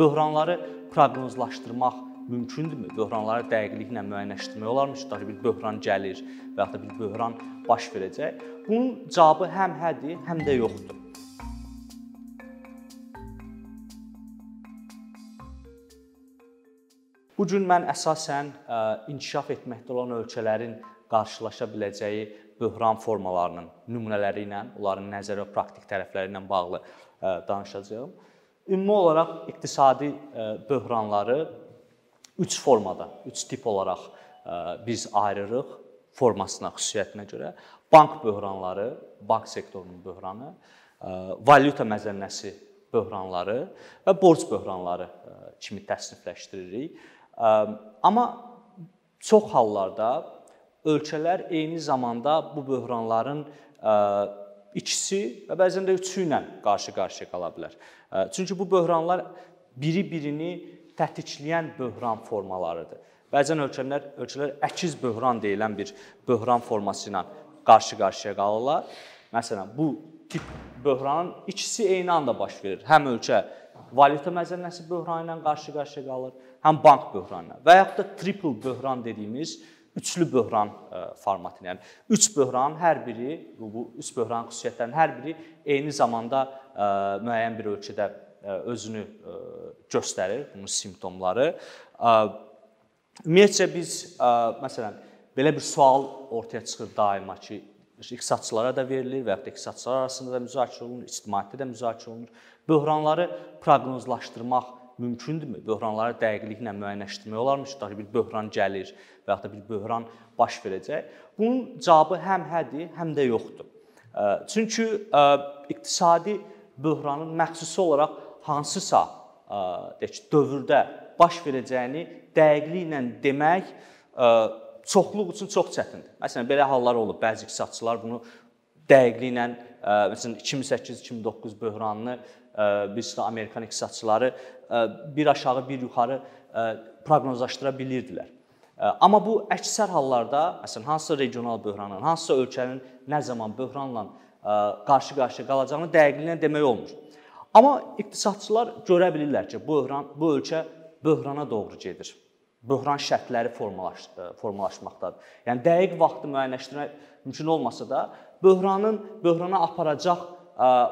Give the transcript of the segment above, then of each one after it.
böhranları proqnozlaşdırmaq mümkündürmü? Böhranları dəqiqliklə müəyyənləşdirmək olarmı da bir böhran gəlir və ya da bir böhran baş verəcək? Bunun cavabı həm hədir, həm də yoxdur. Bu gün mən əsasən inkişaf etməkdə olan ölkələrin qarşılaşa biləcəyi böhran formalarının nümunələri ilə, onların nəzəri və praktik tərəfləri ilə bağlı danışacağam. Ümumi olaraq iqtisadi böhranları 3 formada, 3 tip olaraq biz ayırırıq formasına, xüsusiyyətinə görə. Bank böhranları, bank sektorunun böhranı, valyuta məzənnəsi böhranları və borc böhranları kimi təsnifləşdiririk. Amma çox hallarda ölkələr eyni zamanda bu böhranların ikisi və bəzən də üçü ilə qarşı-qarşıya qala bilər. Çünki bu böhranlar biri-birini tətikləyən böhran formalarıdır. Bəzən ölkələr ölkələr əkiz böhran deyilən bir böhran forması ilə qarşı-qarşıya qalırlar. Məsələn, bu tip böhranın ikisi eyni anda baş verir. Həm ölkə valyuta məzənnəsi böhranı ilə qarşı-qarşıya qalır, həm bank böhranı və yaxud da triple böhran dediyimiz üçlü böhran e, formatı. Yəni üç böhran hər biri bu, üç böhran xüsusiyyətlərinin hər biri eyni zamanda e, müəyyən bir ölkədə e, özünü göstərir, bunun simptomları. Ümumiyyətcə biz məsələn belə bir sual ortaya çıxır daima ki, iqtisadçılara da verilir və ya da iqtisadçılar arasında da müzakirə olunur, ictimaiyyətdə də müzakirə olunur. Böhranları proqnozlaşdırmaq mümkündürmü? Böhranları dəqiqliklə müəyyənləşdirmək olarmı da bir böhran gəlir və ya da bir böhran baş verəcək? Bunun cavabı həm hədir, həm də yoxdur. Çünki iqtisadi böhranın məxsusi olaraq hansısa deyək dövrdə baş verəcəyini dəqiqliklə demək çoxluq üçün çox çətindir. Məsələn, belə hallar olub. Bəzi iqtisadçılar bunu dəqiqliklə məsələn 2008-2009 böhranını biz də Amerikan iqtisadçıları bir aşağı, bir yuxarı proqnozlaşdıra bilirdilər. Amma bu əksər hallarda, məsələn, hansısa regional böhranın, hansısa ölkənin nə zaman böhranla qarşı-qarşıya qalacağını dəqiqliklə demək olmur. Amma iqtisadçılar görə bilirlər ki, böhran bu ölkə böhrana doğru gedir. Böhran şərtləri formalaş formalaşmaqdadır. Yəni dəqiq vaxtı müəyyənləşdirmək mümkün olmasa da, böhranın böhrana aparacaq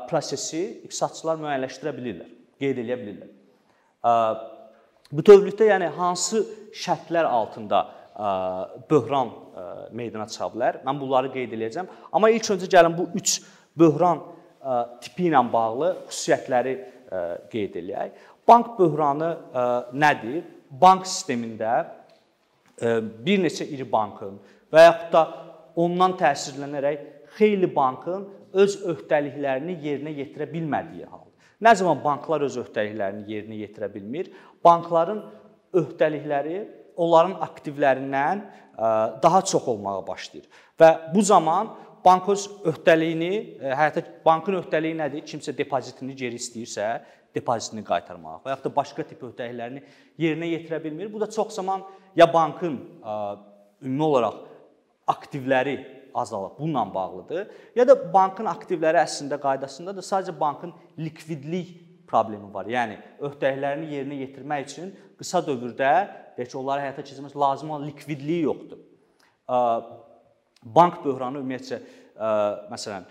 prosesi iqtisadçılar müəyyənləşdirə bilirlər, qeyd edə bilirlər. Bütövlükdə yəni hansı şərtlər altında böhran meydana çıxa bilər? Mən bunları qeyd edəcəm. Amma ilk öncə gəlin bu 3 böhran tipi ilə bağlı xüsusiyyətləri qeyd eləyək. Bank böhranı nədir? Bank sistemində bir neçə iri bankın və yaxud da ondan təsirlənərək xeyli bankın öz öhdəliklərini yerinə yetirə bilmədiyi hal. Nə zaman banklar öz öhdəliklərini yerinə yetirə bilmir, bankların öhdəlikləri onların aktivlərindən daha çox olmağa başlayır. Və bu zaman bank öz öhdəliyini, həyata bankın öhdəliyi nədir? Kimsə depozitini geri istəyirsə, depozitini qaytarmaq və yaxud da başqa tip öhdəliklərini yerinə yetirə bilmir. Bu da çox zaman ya bankın ümumi olaraq aktivləri azalıb. Bununla bağlıdır. Ya da bankın aktivləri əslində qaydasında da sadəcə bankın likvidlik problemi var. Yəni öhdəliklərini yerinə yetirmək üçün qısa dövrdə deyək ki, onları həyata keçirmək lazım olan likvidliyi yoxdur. Bank böhranı ümumiyyətcə məsələn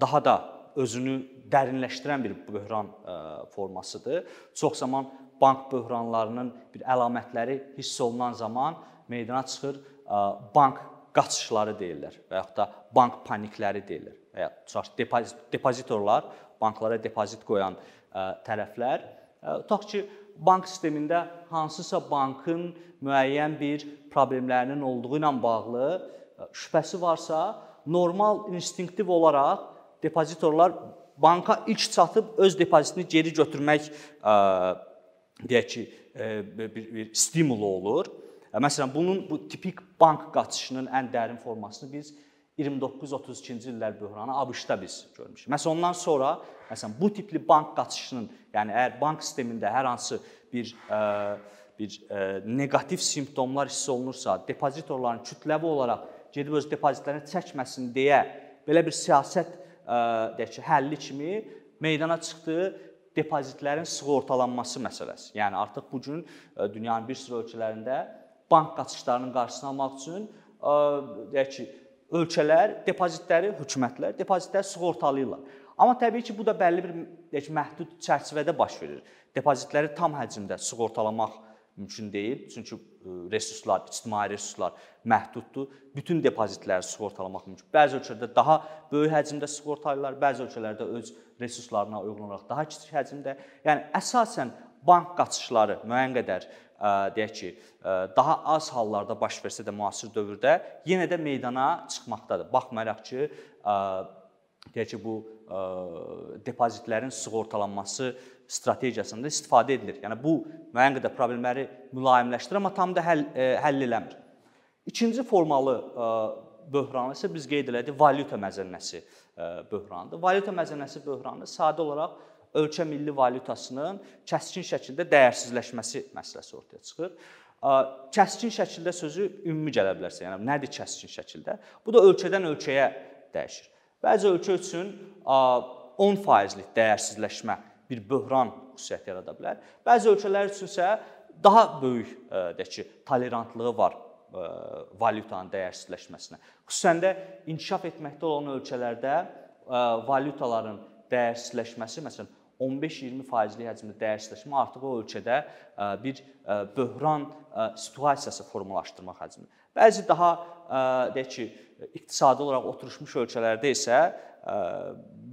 daha da özünü dərinləşdirən bir böhran formasıdır. Çox zaman bank böhranlarının bir əlamətləri hiss olunan zaman meydana çıxır bank qaçışları deyirlər və yaxud da bank panikləri deyirlər. Və ya tutaq depozit depozitorlar, banklara depozit qoyan ə, tərəflər. Tutaq ki, bank sistemində hansısa bankın müəyyən bir problemlərinin olduğu ilə bağlı şübhəsi varsa, normal instinktiv olaraq depozitorlar banka ilk çatıb öz depozitini geri götürmək ə, deyək ki, bir, bir stimulu olur Məsələn, bunun bu tipik bank qaçışının ən dərin formasını biz 29-32-ci illər böhranı ABŞ-da biz görmüşük. Məsələn, ondan sonra məsələn bu tipli bank qaçışının, yəni əgər bank sistemində hər hansı bir ə, bir ə, neqativ simptomlar hiss olunursa, depozitorların kütləvi olaraq gedib öz depozitlərini çəkməsin deyə belə bir siyasət ə, deyək ki, həlli kimi meydana çıxdı. depozitlərin sığortalanması məsələsi. Yəni artıq bu gün dünyanın bir sıra ölkələrində bank qaçışlarının qarşısını almaq üçün deyək ki, ölkələr depozitləri, hökumətlər depozitləri sığortalayırlar. Amma təbii ki, bu da bəlli bir deyək ki, məhdud çərçivədə baş verir. Depozitləri tam həcmdə sığortalamaq mümkün deyil. Çünki resurslar, ictimai resurslar məhduddur. Bütün depozitləri sığortalamaq mümkün. Bəzi ölkələrdə daha böyük həcmdə sığortalayırlar, bəzi ölkələrdə öz resurslarına uyğun olaraq daha kiçik həcmdə. Yəni əsasən bank qaçışları müəyyən qədər deyək ki, daha az hallarda baş versə də müasir dövrdə yenə də meydana çıxmaqdadır. Baxmayaraq ki, deyək ki, bu depozitlərin sığortalanması strategiyasında istifadə edilir. Yəni bu müəyyən qədər problemləri mülayimləşdirir, amma tam da həll həll eləmir. İkinci formalı böhranı isə biz qeyd elədik valyuta məzənnəsi böhranıdır. Valyuta məzənnəsi böhranı sadə olaraq ölkə milli valyutasının kəskin şəkildə dəyərsizləşməsi məsələsi ortaya çıxır. Kəskin şəkildə sözü ümumi gələ bilərsə, yəni nədir kəskin şəkildə? Bu da ölkədən ölkəyə dəyişir. Bəzi ölkə üçün 10%lik dəyərsizləşmə bir böhran xüsusiyyəti yarada bilər. Bəzi ölkələr üçün isə daha böyük deyək ki, tolerantlığı var valyutanın dəyərsizləşməsinə. Xüsusən də inkişaf etməkdə olan ölkələrdə valyutaların dəyərsizləşməsi, məsələn, 15-20%lik həcmdə dəyərsizləşmə artıq o ölkədə bir böhran situasiyası formalaşdırmaq həcmi. Bəzi daha deyək ki, iqtisadi olaraq oturmuş ölkələrdə isə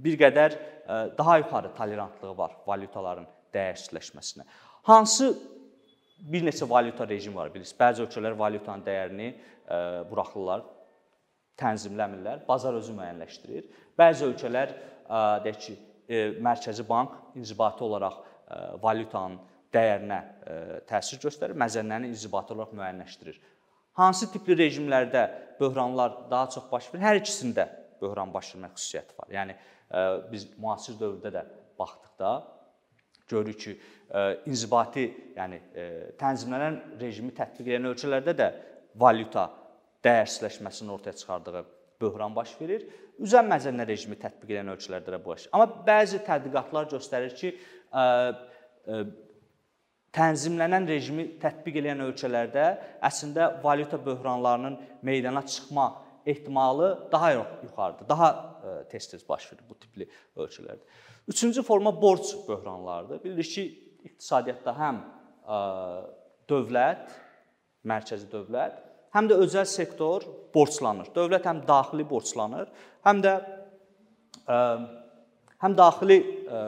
bir qədər daha yuxarı tolerantlığı var valyutaların dəyərsizləşməsinə. Hansı bir neçə valyuta rejimi var bilirsiniz. Bəzi ölkələr valyutanın dəyərini buraxırlar, tənzimləmirlər, bazar özü müəyyənləşdirir. Bəzi ölkələr deyək ki, E, mərkəzi bank inzibati olaraq e, valyutanın dəyərinə e, təsir göstərir, məzənnəni inzibati olaraq müəyyənləşdirir. Hansı tipli rejimlərdə böhranlar daha çox baş verir? Hər ikisində böhran baş vermə xüsusiyyəti var. Yəni biz müasir dövrdə də baxdıqda görürük ki, inzibati, yəni tənzimlənən rejimi tətbiq edən ölkələrdə də valyuta dəyərsizləşməsinin ortaya çıxardığı böhran baş verir. Üzən məzənnə rejimi tətbiq edən ölkələrdə də bu baş. Amma bəzi tədqiqatlar göstərir ki, ə, ə, tənzimlənən rejimi tətbiq edən ölkələrdə əslində valyuta böhranlarının meydana çıxma ehtimalı daha yuxarıdır. Daha tez-tez baş verir bu tipli ölkələrdə. Üçüncü forma borc böhranlarıdır. Bilirik ki, iqtisadiyyatda həm dövlət, mərkəzi dövlət həm də özəl sektor borclanır. Dövlət həm daxili borclanır, həm də ə, həm daxili ə,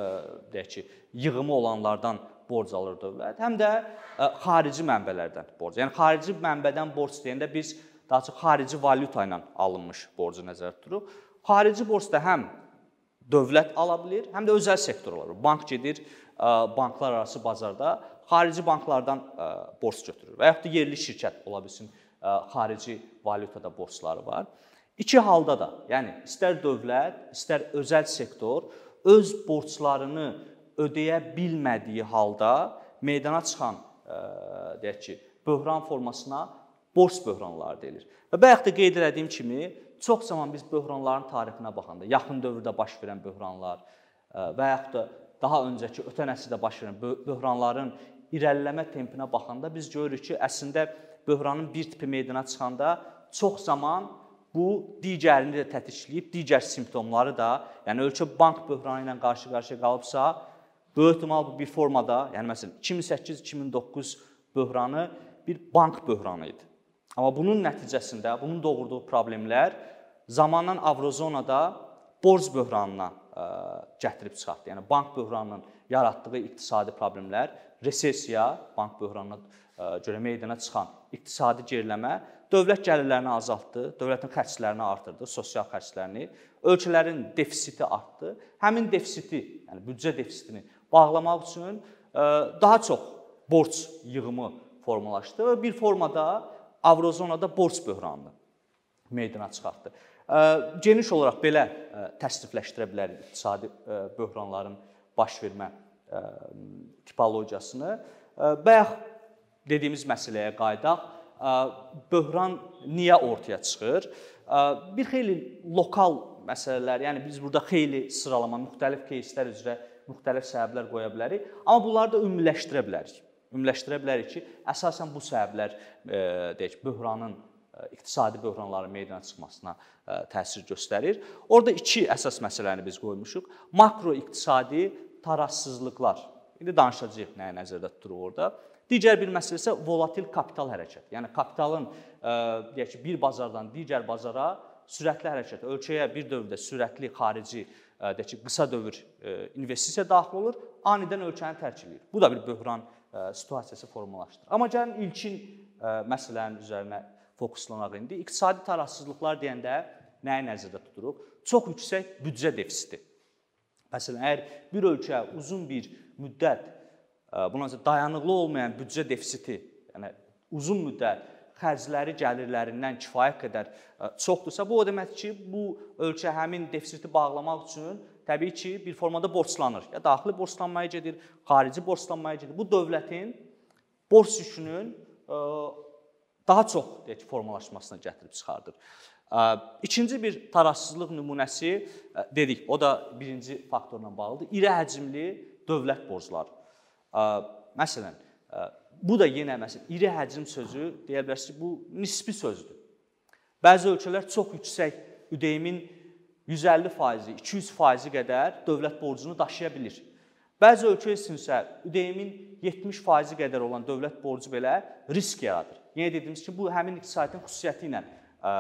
deyək ki, yığımı olanlardan borc alır dövlət, həm də ə, xarici mənbələrdən borc. Yəni xarici mənbədən borc deyəndə biz daha çox xarici valyuta ilə alınmış borcu nəzərdə tuturuq. Xarici borc da həm dövlət ala bilər, həm də özəl sektor ola bilər. Bank gedir banklar arası bazarda xarici banklardan borc götürür və yaxud da yerli şirkət ola bilsin xarici valyutada borcları var. İki halda da, yəni istər dövlət, istər özəl sektor öz borclarını ödəyə bilmədiyi halda meydana çıxan deyək ki, böhran formasına borc böhranları deyilir. Və bayaq da qeyd etdiyim kimi, çox zaman biz böhranların tarixinə baxanda, yaxın dövrdə baş verən böhranlar və yaxud da daha öncəki ötən əsrdə baş verən böhranların irəliləmə tempinə baxanda biz görürük ki, əslində böhranın bir tipi meydana çıxanda çox zaman bu digərini də tetikləyib, digər simptomları da, yəni ölkə bank böhranı ilə qarşı-qarşıya qalıbsa, böyük ehtimal bu bir formada, yəni məsələn 2008-2009 böhranı bir bank böhranı idi. Amma bunun nəticəsində, bunun doğurduğu problemlər zamanla Avrozonada borc böhranına ə, gətirib çıxartdı. Yəni bank böhranının yaratdığı iqtisadi problemlər, resessiya, bank böhranına görə meydana çıxan iqtisadi geriləmə dövlət gəlirlərini azaltdı, dövlətin xərclərini artırdı, sosial xərclərini, ölkələrin defisiti artdı. Həmin defisiti, yəni büdcə defisitini bağlamaq üçün daha çox borc yığımı formalaşdı və bir formada Avrozonada borc böhranını meydana çıxartdı. Geniş olaraq belə təsnifləşdirə bilərik iqtisadi böhranların baş vermə tipologiyasını. Bayaq dediyimiz məsələyə qayıdaq. Böhran niyə ortaya çıxır? Bir xeyli lokal məsələlər, yəni biz burada xeyli sıralama müxtəlif кейslər üzrə müxtəlif səbəblər qoya bilərik, amma bunları da ümumiləşdirə bilərik. Ümumiləşdirə bilərik ki, əsasən bu səbəblər e, deyək, böhranın e, iqtisadi böhranların meydana çıxmasına e, təsir göstərir. Orda iki əsas məsələni biz qoymuşuq. Makroiqtisadi tarazsızlıqlar. İndi danışacağıq nəyi nəzərdə tuturuq orada. Digər bir məsələ isə volatil kapital hərəkəti. Yəni kapitalın deyək ki, bir bazardan digər bazara sürətli hərəkət, ölkəyə bir dövrdə sürətli xarici deyək ki, qısa dövr investisiya daxil olur, anidən ölkəni tərk edir. Bu da bir böhran situasiyası formalaşdırır. Amma gəlin ilkin məsələnin üzərinə fokuslanaq indi. İqtisadi tarazsızlıqlar deyəndə nəyi nəzərdə tuturuq? Çox yüksək büdcə defisiti. Məsələn, əgər bir ölkə uzun bir müddət buna dayanıqlı olmayan büdcə defisiti, yəni uzun müddət xərcləri gəlirlərindən kifayət qədər çoxdursa, bu o deməkdir ki, bu ölkə həmin defisiti bağlamaq üçün təbii ki, bir formada borclanır. Ya daxili borclanmaya gedir, xarici borclanmaya gedir. Bu dövlətin borc yükünün daha çox deyək formalaşmasına gətirib çıxardır. İkinci bir tarazsızlıq nümunəsi dedik, o da birinci faktorla bağlıdır. İri həcmli dövlət borcları. Məsələn, bu da yenə məsələn iri həcm sözü deyə bilərsiniz bu nisbi sözdür. Bəzi ölkələr çox yüksək ÜDM-in 150%, 200% qədər dövlət borcunu daşıya bilir. Bəzi ölkə isə ÜDM-in 70% qədər olan dövlət borcu belə risk yaradır. Yenə dediyimiz kimi bu həmin iqtisadiyyatın xüsusiyyəti ilə ə,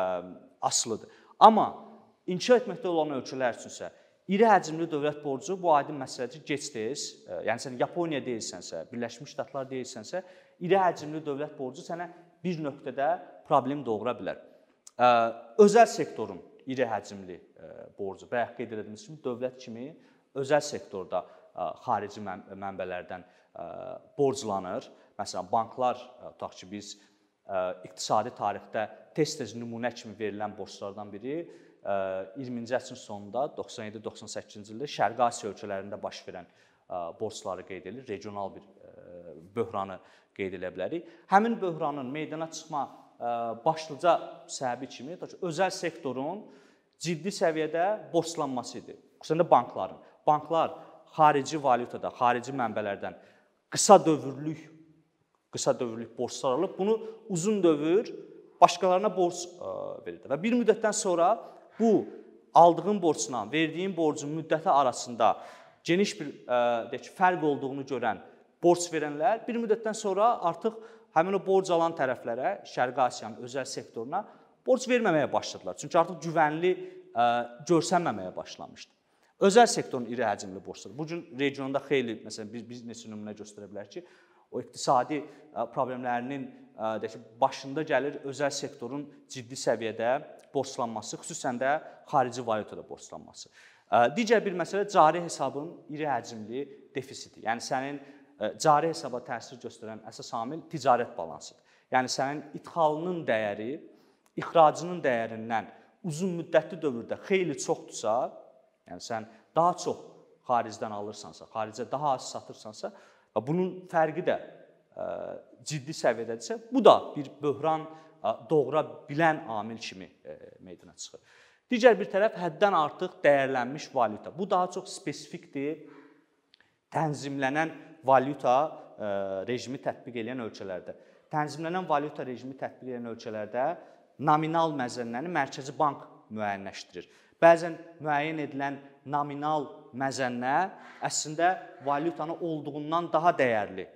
asılıdır. Amma inkişaf etməkdə olan ölkələr üçün isə İri həcmli dövlət borcu bu aydın məsələdir, gec-tez, e, yəni sən Yaponiya deyilsənsə, Birləşmiş Ştatlar deyilsənsə, iri həcmli dövlət borcu sənə bir nöqtədə problem doğura bilər. E, özəl sektorun iri həcmli e, borcu, bayaq qeyd etdiyimiz kimi dövlət kimi özəl sektorda xarici mənbələrdən borclanır. Məsələn, banklar tutaq ki, biz iqtisadi tarixdə tez-tez nümunə kimi verilən borclardan biri 20-ci əsrin sonunda 97-98-ci ildə Şərqi Asiya ölkələrində baş verən borcları qeyd edilir, regional bir böhranı qeyd edə bilərik. Həmin böhranın meydana çıxma başlıca səbəbi kimi özəl sektorun ciddi səviyyədə borclanması idi. Xüsusən də bankların. Banklar xarici valyutada, xarici mənbələrdən qısa dövrlük qısa dövrlük borclar alıb bunu uzun dövr başqalarına borc verirdi. Və bir müddətdən sonra bu aldığın borcla verdiyin borcun müddəti arasında geniş bir deyək ki, fərq olduğunu görən borc verənlər bir müddətdən sonra artıq həmin o borc alan tərəflərə, Şərqi Asiyanın özəl sektoruna borc verməməyə başladılar. Çünki artıq güvənli görsənməməyə başlamışdı. Özəl sektorun iri həcmli borcları. Bu gün regionda xeyli, məsələn, biz biz neçə nümunə göstərə bilər ki, o iqtisadi problemlərinin deyək ki, başında gəlir özəl sektorun ciddi səviyyədə borclanması, xüsusən də xarici valyutada borclanması. Digər bir məsələ cari hesabın iri həcmli defisiti. Yəni sənin cari hesaba təsir göstərən əsas amil ticarət balansıdır. Yəni sənin idxalının dəyəri ixracının dəyərindən uzun müddətli dövrdə xeyli çoxdursa, yəni sən daha çox xaricdən alırsansa, xaricə daha az satırsansa, bunun fərqi də ciddi səviyyədədirsə, bu da bir böhran doğura bilən amil kimi meydana çıxır. Digər bir tərəf həddən artıq dəyərlənmiş valyuta. Bu daha çox spesifikdir. Tənzimlənən valyuta rejimi tətbiq edən ölkələrdə. Tənzimlənən valyuta rejimi tətbiq edən ölkələrdə nominal məzənnəni Mərkəzi Bank müəyyənləşdirir. Bəzən müəyyən edilən nominal məzənnə əslində valyutanı olduğundan daha dəyərli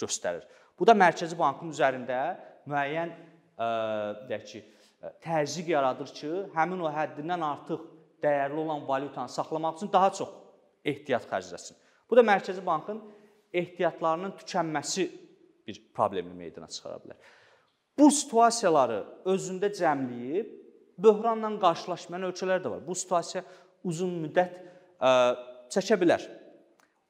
göstərir. Bu da Mərkəzi Bankın üzərində müəyyən deyək ki, təzyiq yaradır ki, həmin o həddindən artıq dəyərli olan valyutanı saxlamaq üçün daha çox ehtiyat xərcləsin. Bu da Mərkəzi Bankın ehtiyatlarının tükənməsi bir problemi meydana çıxara bilər. Bu situasiyaları özündə cəmləyib böhranla qarşılaşmayan ölkələr də var. Bu situasiya uzun müddət ə, çəkə bilər.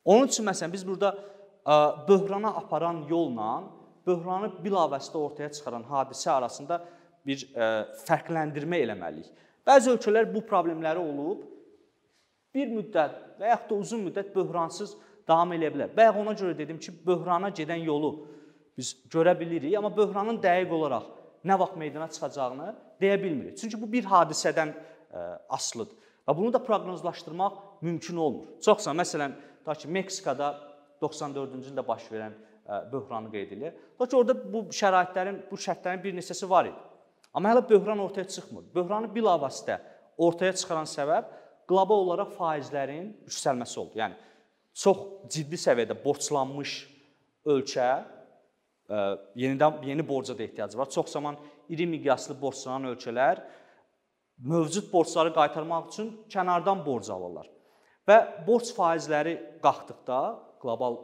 Onun üçün məsələn biz burada ə, böhrana aparan yolla böhranı bilavasitə ortaya çıxaran hadisə arasında bir ə, fərqləndirmə eləməliyik. Bəzi ölkələr bu problemləri olub bir müddət və yaxud da uzun müddət böhransız davam edə bilər. Bayaq ona görə dedim ki, böhrana gedən yolu biz görə bilirik, amma böhranın dəqiq olaraq nə vaxt meydana çıxacağını deyə bilmirik. Çünki bu bir hadisədən e, asılıdır və bunu da proqnozlaşdırmaq mümkün olmur. Çoxsa məsələn, tutaq ki, Meksikada 94-cü ildə baş verən böhranı qeyd edir. Tutaq ki, orada bu şəraitlərin, bu şərtlərin bir neçəsi var idi. Amma hələ böhran ortaya çıxmır. Böhranı bilavasitə ortaya çıxaran səbəb qlobal olaraq faizlərin yüksəlməsi oldu. Yəni çox ciddi səviyyədə borclanmış ölkə yenidən yeni borca da ehtiyacı var. Çox zaman iri miqyaslı borclanan ölkələr mövcud borcları qaytarmaq üçün kənardan borc alırlar. Və borc faizləri qalxdıqda qlobal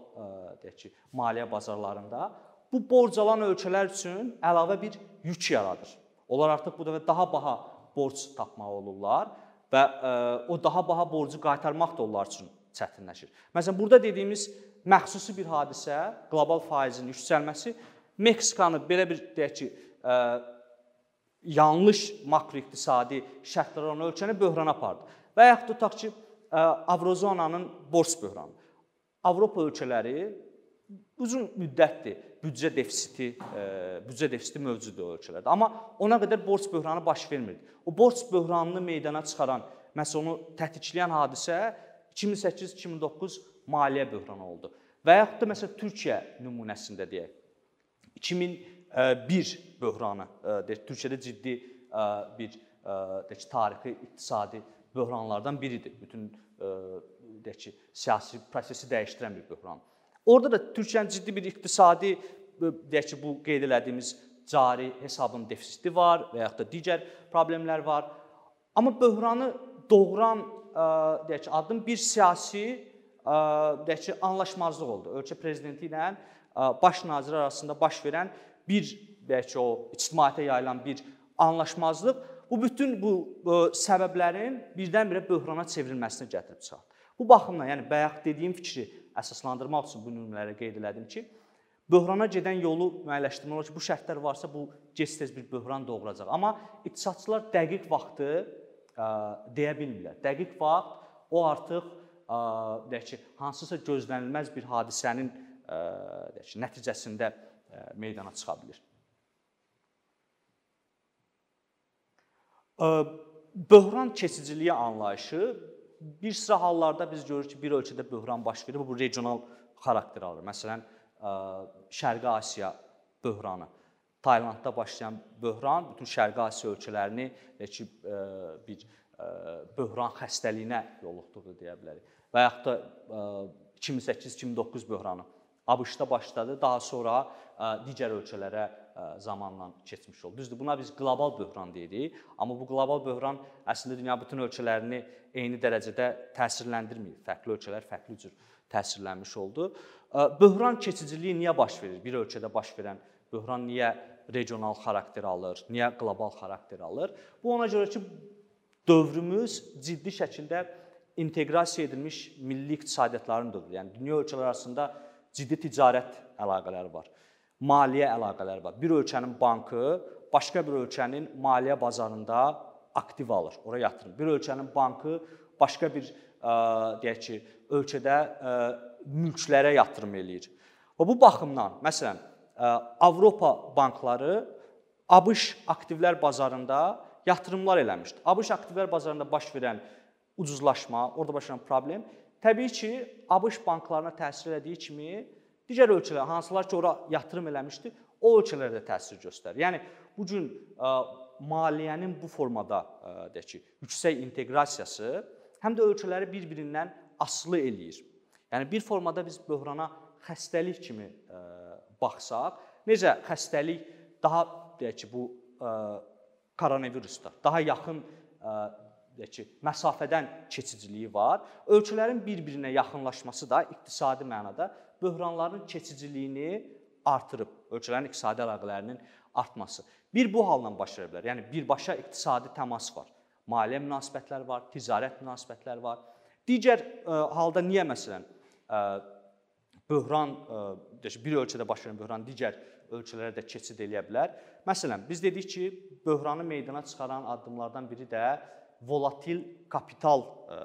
deyək ki, maliyyə bazarlarında bu borc alan ölkələr üçün əlavə bir yük yaradır. Onlar artıq bu dəfə daha baha borc tapmaq olurlar və o daha baha borcu qaytarmaq da onlar üçün çətinləşir. Məsələn, burada dediyimiz məxsusi bir hadisə, qlobal faizin yüksəlməsi Meksikanı belə bir deyək ki, yanlış makroiqtisadi şərtlər olan ölkəni böhrana apardı. Və yaxud tutaq ki, Avrozonanın borc böhranı. Avropa ölkələri uzun müddətdir büdcə defisiti, büdcə defisiti mövcuddur ölkələrdə. Amma ona qədər borc böhranı baş vermirdi. O borc böhranını meydana çıxaran, məsələn onu tətikçiləyən hadisə 2008-2009 maliyyə böhranı oldu. Və yaxud da məsələn Türkiyə nümunəsində deyək. 2001 böhranı, deyək Türkiyədə ciddi bir deyək tarixi iqtisadi böhranlardan biridir. Bütün deyək ki, siyasi prosesi dəyişdirən bir böhran. Orada da Türkiyənin ciddi bir iqtisadi deyək ki, bu qeyd elədiyimiz cari hesabın defisiti var və yaxud da digər problemlər var. Amma böhranı doğuran deyək ki, addım bir siyasi deyək ki, anlaşmazlıq oldu. Ölkə prezidenti ilə baş nazir arasında baş verən bir deyək ki, o ictimaiyyətə yayılan bir anlaşmazlıq bu bütün bu səbəblərin birdən-birə böhrana çevrilməsinə gətirib çıxardı. Bu baxımdan, yəni bayaq dediyim fikri əsaslandırmaq üçün bu nümunələri qeyd elədim ki, böhrana gedən yolu müəyyənləşdirmək olar ki, bu şərtlər varsa bu gec-tez bir böhran doğuracaq. Amma iqtisadçılar dəqiq vaxtı ə, deyə bilmirlər. Dəqiq vaxt o artıq deyək ki, hansısa gözlənilməz bir hadisənin deyək ki, nəticəsində meydana çıxa bilər. Böhran keçiciliyi anlayışı bir sıra hallarda biz görürük ki, bir ölkədə böhran baş verir, bu regional xarakter alır. Məsələn, Şərqi Asiya böhranı. Taylandda başlayan böhran bütün Şərqi Asiya ölkələrini ki, bir böhran xəstəliyinə yoluxduğu deyə bilərik. Və yaxud da 2008-2009 böhranı ABŞ-da başladı, daha sonra digər ölkələrə zamanla keçmiş oldu. Düzdür, buna biz qlobal böhran deyirik, amma bu qlobal böhran əslində dünya bütün ölkələrini eyni dərəcədə təsirləndirmir. Fərqli ölkələr fərqli cür təsirlənmiş oldu. Böhran keçiciliyi niyə baş verir? Bir ölkədə baş verən böhran niyə regional xarakter alır, niyə qlobal xarakter alır? Bu ona görə ki, dövrümüz ciddi şəkildə inteqrasiya edilmiş milli iqtisadiyyatların dövrüdür. Yəni dünya ölkələri arasında ciddi ticarət əlaqələri var maliyyə əlaqələri var. Bir ölkənin bankı başqa bir ölkənin maliyyə bazarında aktiv alır, ora yatırım. Bir ölkənin bankı başqa bir deyək ki, ölkədə mülklərə yatırım eləyir. Və bu baxımdan, məsələn, Avropa bankları ABŞ aktivlər bazarında yatırımlar eləmişdi. ABŞ aktivlər bazarında baş verən ucuzlaşma, orada baş verən problem təbii ki, ABŞ banklarına təsir elədiyi kimi Digər ölkələr hansılar ki, ora yatırım eləmişdi, o ölkələrdə təsir göstərir. Yəni bu gün maliyyənin bu formada deyək ki, yüksək inteqrasiyası həm də ölkələri bir-birindən asılı eləyir. Yəni bir formada biz böhrana xəstəlik kimi baxsaq, necə xəstəlik daha deyək ki, bu koronavirusda daha yaxın deyək ki, məsafədən keçiciliyi var. Ölkələrin bir-birinə yaxınlaşması da iqtisadi mənada böhranların keçiciliyini artırıb, ölkələrin iqtisadi əlaqələrinin artması. Bir bu halla baş verə bilər. Yəni birbaşa iqtisadi təmas var. Maliyyə münasibətləri var, ticarət münasibətləri var. Digər ə, e, halda niyə məsələn ə, e, böhran ə, e, deyək bir ölkədə baş verən böhran digər ölkələrə də keçid eləyə bilər. Məsələn, biz dedik ki, böhranı meydana çıxaran addımlardan biri də volatil kapital ə,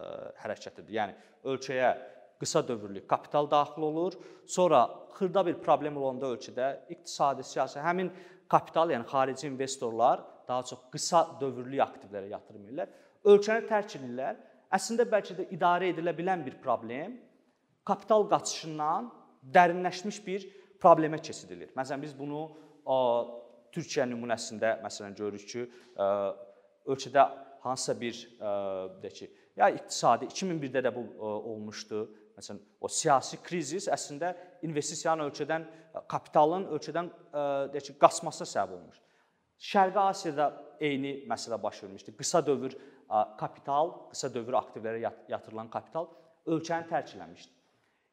hərəkətidir. Yəni ölkəyə qısa dövrlük kapital daxil olur. Sonra xırda bir problem olanda ölkədə iqtisadi, siyasi həmin kapital, yəni xarici investorlar daha çox qısa dövrlük aktivlərə yatırım edirlər. Ölkəni tərk edirlər. Əslində bəlkə də idarə edilə bilən bir problem kapital qaçışından dərinləşmiş bir problemə keçidilir. Məsələn biz bunu Türkiyə nümunəsində məsələn görürük ki, ölkədə hansısa bir deyək ki, ya iqtisadi 2001-də də bu olmuşdu. Məsələn, o siyasi krizis əslində investisiyanın ölkədən kapitalın ölkədən deyək ki, qaçmasına səbəb olmuş. Şərqi Asiyada eyni məsələ baş vermişdi. Qısa dövr kapital, qısa dövr aktivlərə yatırılan kapital ölkəni tərk eləmişdi.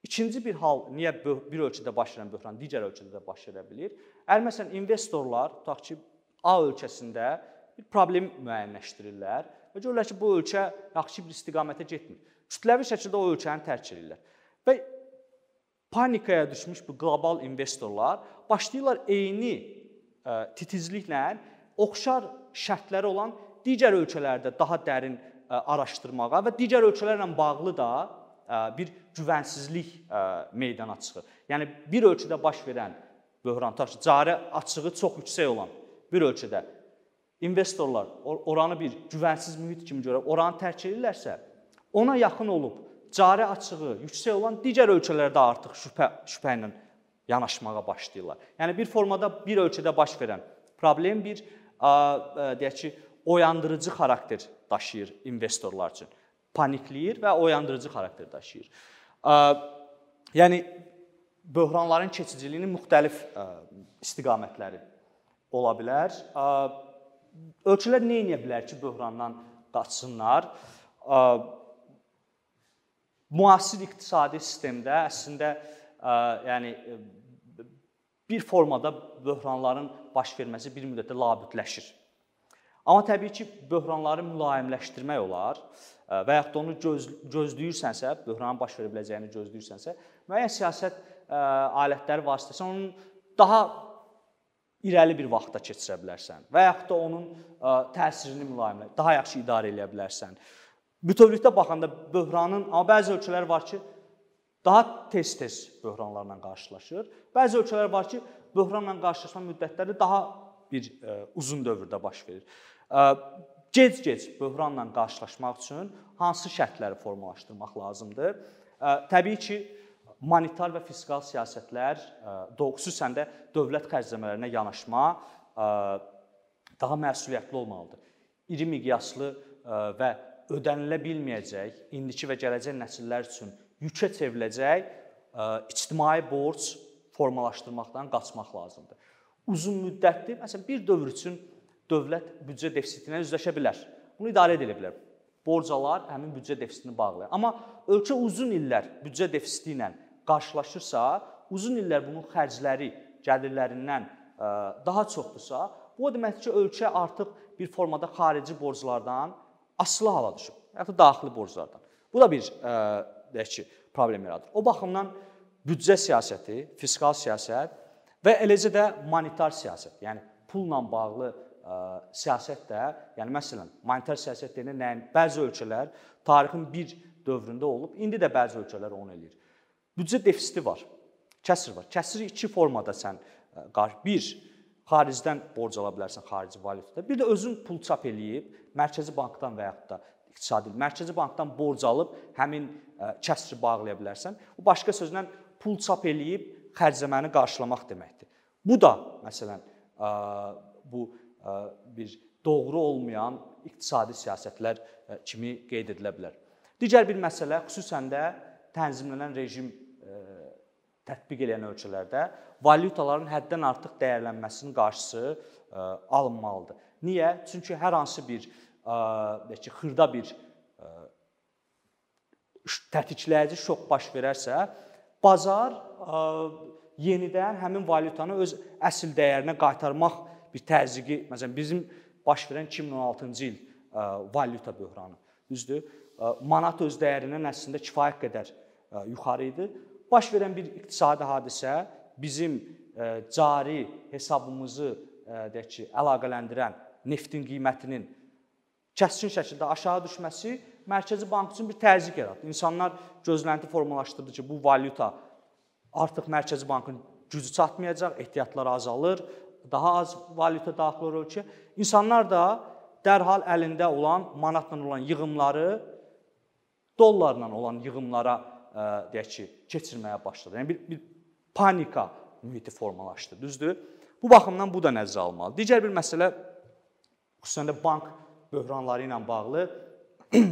İkinci bir hal niyə bir ölkədə baş verən böhran digər ölkədə də baş verə bilər? Əgər məsələn investorlar tutaq ki, A ölkəsində bir problem müəyyənləşdirirlər və görürlər ki, bu ölkə yaxşı bir istiqamətə getmir. Kütləvi şəkildə o ölkəni tərk edirlər. Və panikaya düşmüş bu qlobal investorlar başlayırlar eyni titizliklə oxşar şərtləri olan digər ölkələrdə daha dərin araşdırmağa və digər ölkələrlə bağlı da bir güvənsizlik meydana çıxır. Yəni bir ölkədə baş verən böhran taşı cari açığı çox yüksək olan bir ölkədə investorlar oranı bir güvənsiz mühit kimi görüb oranı tərk edirlərsə, ona yaxın olub cari açığı yüksək olan digər ölkələrdə artıq şübhə şübhə ilə yanaşmağa başlayırlar. Yəni bir formada bir ölkədə baş verən problem bir deyək ki, oyandırıcı xarakter daşıyır investorlar üçün panikləyir və oyandırıcı xarakter daşıyır. Yəni böhranların keçiciliyinin müxtəlif istiqamətləri ola bilər. Ölkələr nə edə bilər ki, böhrandan qaçsınlar? Müasir iqtisadi sistemdə əslində yəni bir formada böhranların baş verməsi bir müddətdə labüdləşir. Amma təbii ki, böhranları mülayimləşdirmək olar və yaxud da onu göz, gözləyirsənsə, böhranın baş verə biləcəyini gözləyirsənsə, müəyyən siyasət alətləri vasitəsilə onun daha irəli bir vaxtda keçirə bilərsən və yaxud da onun təsirini mülayimlə, daha yaxşı idarə edə bilərsən. Bütövlükdə baxanda böhranın, amma bəzi ölkələr var ki, daha tez-tez böhranlarla qarşılaşır. Bəzi ölkələr var ki, böhranla qarşılaşma müddətləri daha bir uzun dövrdə baş verir gec-gec böhranla qarşılaşmaq üçün hansı şərtləri formalaşdırmaq lazımdır? Təbii ki, monetar və fiskal siyasətlər, xüsusən də dövlət xərcləmələrinə yanaşma daha məsuliyyətli olmalıdır. İri miqyaslı və ödənilə bilməyəcək, indiki və gələcək nəsillər üçün yükə çevriləcək ictimai borc formalaşdırmaqdan qaçmaq lazımdır. Uzun müddətli, məsələn, bir dövr üçün dövlət büdcə defisiti ilə üzləşə bilər. Bunu idarə edə bilər. Borcalar həmin büdcə defisitini bağlayır. Amma ölkə uzun illər büdcə defisiti ilə qarşılaşırsa, uzun illər bunun xərcləri gəlirlərindən daha çoxdursa, bu o deməkdir ki, ölkə artıq bir formada xarici borclardan asılı hala düşüb, hətta daxili borclardan. Bu da bir deyək ki, problem yaradır. O baxımdan büdcə siyasəti, fiskal siyasət və eləcə də monetar siyasət, yəni pulla bağlı siyasət də, yəni məsələn, monetar siyasət deyəndə nəyin? Bəzi ölkələr tarixin bir dövründə olub, indi də bəzi ölkələr onu eləyir. Büdcə defisiti var. Kəsir var. Kəsiri iki formada sən bir xaricdən borc ala bilərsən xarici valyutada. Bir də özün pul çap eləyib mərkəzi bankdan və yaxud da iqtisadi mərkəzi bankdan borc alıb həmin kəsiri bağlaya bilərsən. Bu başqa sözlə pul çap eləyib xərcləməni qarşılamaq deməkdir. Bu da məsələn bu bir doğru olmayan iqtisadi siyasətlər kimi qeyd edilə bilər. Digər bir məsələ xüsusən də tənzimlənən rejim tətbiq edən ölkələrdə valyutaların həddən artıq dəyərlənməsinin qarşısı alınmalıdır. Niyə? Çünki hər hansı bir deyək ki, xırda bir tətikləyici şok baş verərsə, bazar yenidən həmin valyutanı öz əsl dəyərinə qaytarmaq bir təzyiqi, məsələn, bizim baş verən 2016-cı il valyuta böhranı, düzdür? Manat öz dəyərindən əslində kifayət qədər yuxarı idi. Baş verən bir iqtisadi hadisə bizim cari hesabımızı deyək ki, əlaqələndirən neftin qiymətinin kəskin şəkildə aşağı düşməsi Mərkəzi Bank üçün bir təzyiq yaratdı. İnsanlar gözlənti formalaşdırdı ki, bu valyuta artıq Mərkəzi Bankın gücü çatmayacaq, ehtiyatlar azalır, daha az valyuta daxil olur ölkəyə. İnsanlar da dərhal əlində olan manatla olan yığımları dollarla olan yığımlara deyək ki, keçirməyə başladı. Yəni bir, bir panika mühiti formalaşdı, düzdür? Bu baxımdan bu da nəzərə alınmalı. Digər bir məsələ xüsusən də bank böhranları ilə bağlı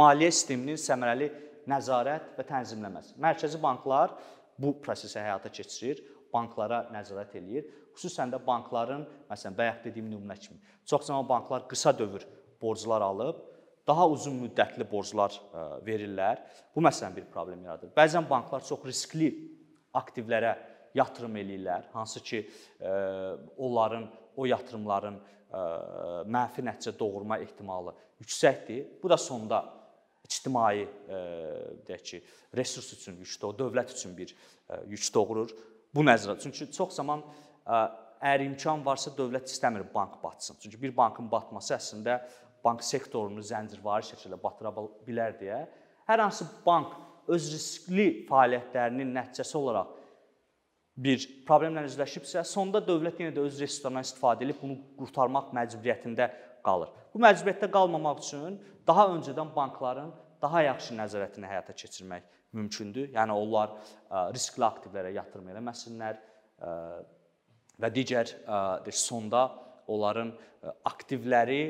maliyyə sisteminin səmərəli nəzarət və tənzimləməsi. Mərkəzi banklar bu prosesi həyata keçirir, banklara nəzarət eləyir. Xüsusən də bankların, məsələn, bayaq dediyim nümunə kimi, çox zaman banklar qısa dövr borclar alıb, daha uzun müddətli borclar e, verirlər. Bu məsələn bir problem yaradır. Bəzən banklar çox riskli aktivlərə yatırım eləyirlər, hansı ki, e, onların o yatırımların e, mənfi nəticə doğurma ehtimalı yüksəkdir. Bu da sonda ictimai deyək ki, resurs üçün yük dövlət üçün bir yük doğurur. Bu nəzərə çünki çox zaman əgər imkan varsa dövlət istəmir bank batsın. Çünki bir bankın batması əslində bank sektorunu zəncirvari şəkildə batıra bilər deyə hər hansı bank öz riskli fəaliyyətlərinin nəticəsi olaraq bir problemlə üzləşibsə, sonda dövlət yenə də öz resurslarından istifadə edib bunu qurtarmaq məcburiyyətində qalır. Bu məcburiyyətdə qalmamaq üçün daha öncədən bankların daha yaxşı nəzarətini həyata keçirmək mümkündür. Yəni onlar riskli aktivlərə yatırım eləməsinlər və digər sonda onların aktivləri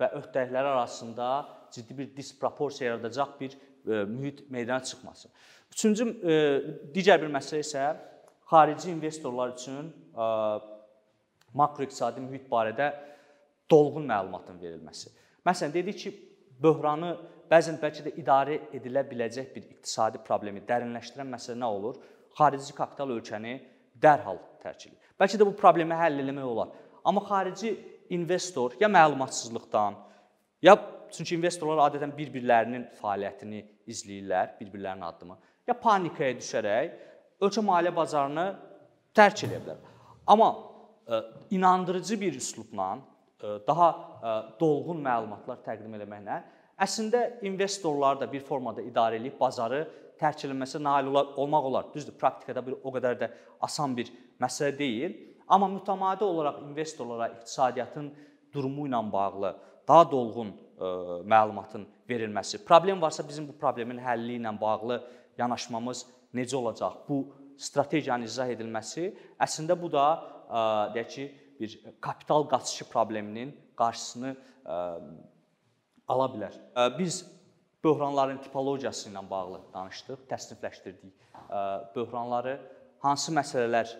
və öhdəlikləri arasında ciddi bir disproporsiya yaradacaq bir e, mühit meydana çıxmasın. Üçüncü e, digər bir məsələ isə xarici investorlar üçün e, makroiqtisadi mühit barədə dolğun məlumatın verilməsi. Məsələn, dedik ki, böhranı bəzən bəlkə də idarə edilə biləcək bir iqtisadi problemi dərinləşdirən məsələ nə olur? Xarici kapital ölkəni dərhal tərk edir. Bəlkə də bu problemi həll etmək olar. Amma xarici investor ya məlumatsızlıqdan, ya çünki investorlar adətən bir-birlərinin fəaliyyətini izləyirlər, bir-birlərinin addımı, ya panikaya düşərək ölkə maliyyə bazarını tərk edə bilər. Amma ə, e, inandırıcı bir üslubla e, daha e, dolğun məlumatlar təqdim etməklə əslində investorlar da bir formada idarə edib bazarı tərk edilməsinə nail olmaq olar. Düzdür, praktikada bir o qədər də asan bir məsələ deyil. Amma mütəmadi olaraq investorlara iqtisadiyyatın durumu ilə bağlı daha dolğun ə, e, məlumatın verilməsi, problem varsa bizim bu problemin həlli ilə bağlı yanaşmamız necə olacaq? Bu strategiyanın izah edilməsi əslində bu da ə, e, deyək ki, bir kapital qaçışı probleminin qarşısını ə, e, ala bilər. Ə, biz böhranların tipologiyası ilə bağlı danışdıq, təsnifləşdirdik. Ə, böhranları hansı məsələlər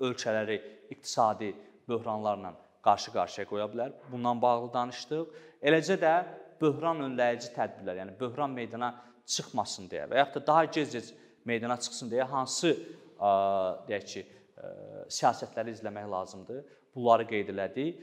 ölkələri iqtisadi böhranlarla qarşı-qarşıya qoya bilər. Bundan bağlı danışdıq. Eləcə də böhran önləyici tədbirlər, yəni böhran meydana çıxmasın deyə və yaxud da daha gec-gec meydana çıxsın deyə hansı deyək ki, siyasətləri izləmək lazımdır. Bunları qeyd elədik.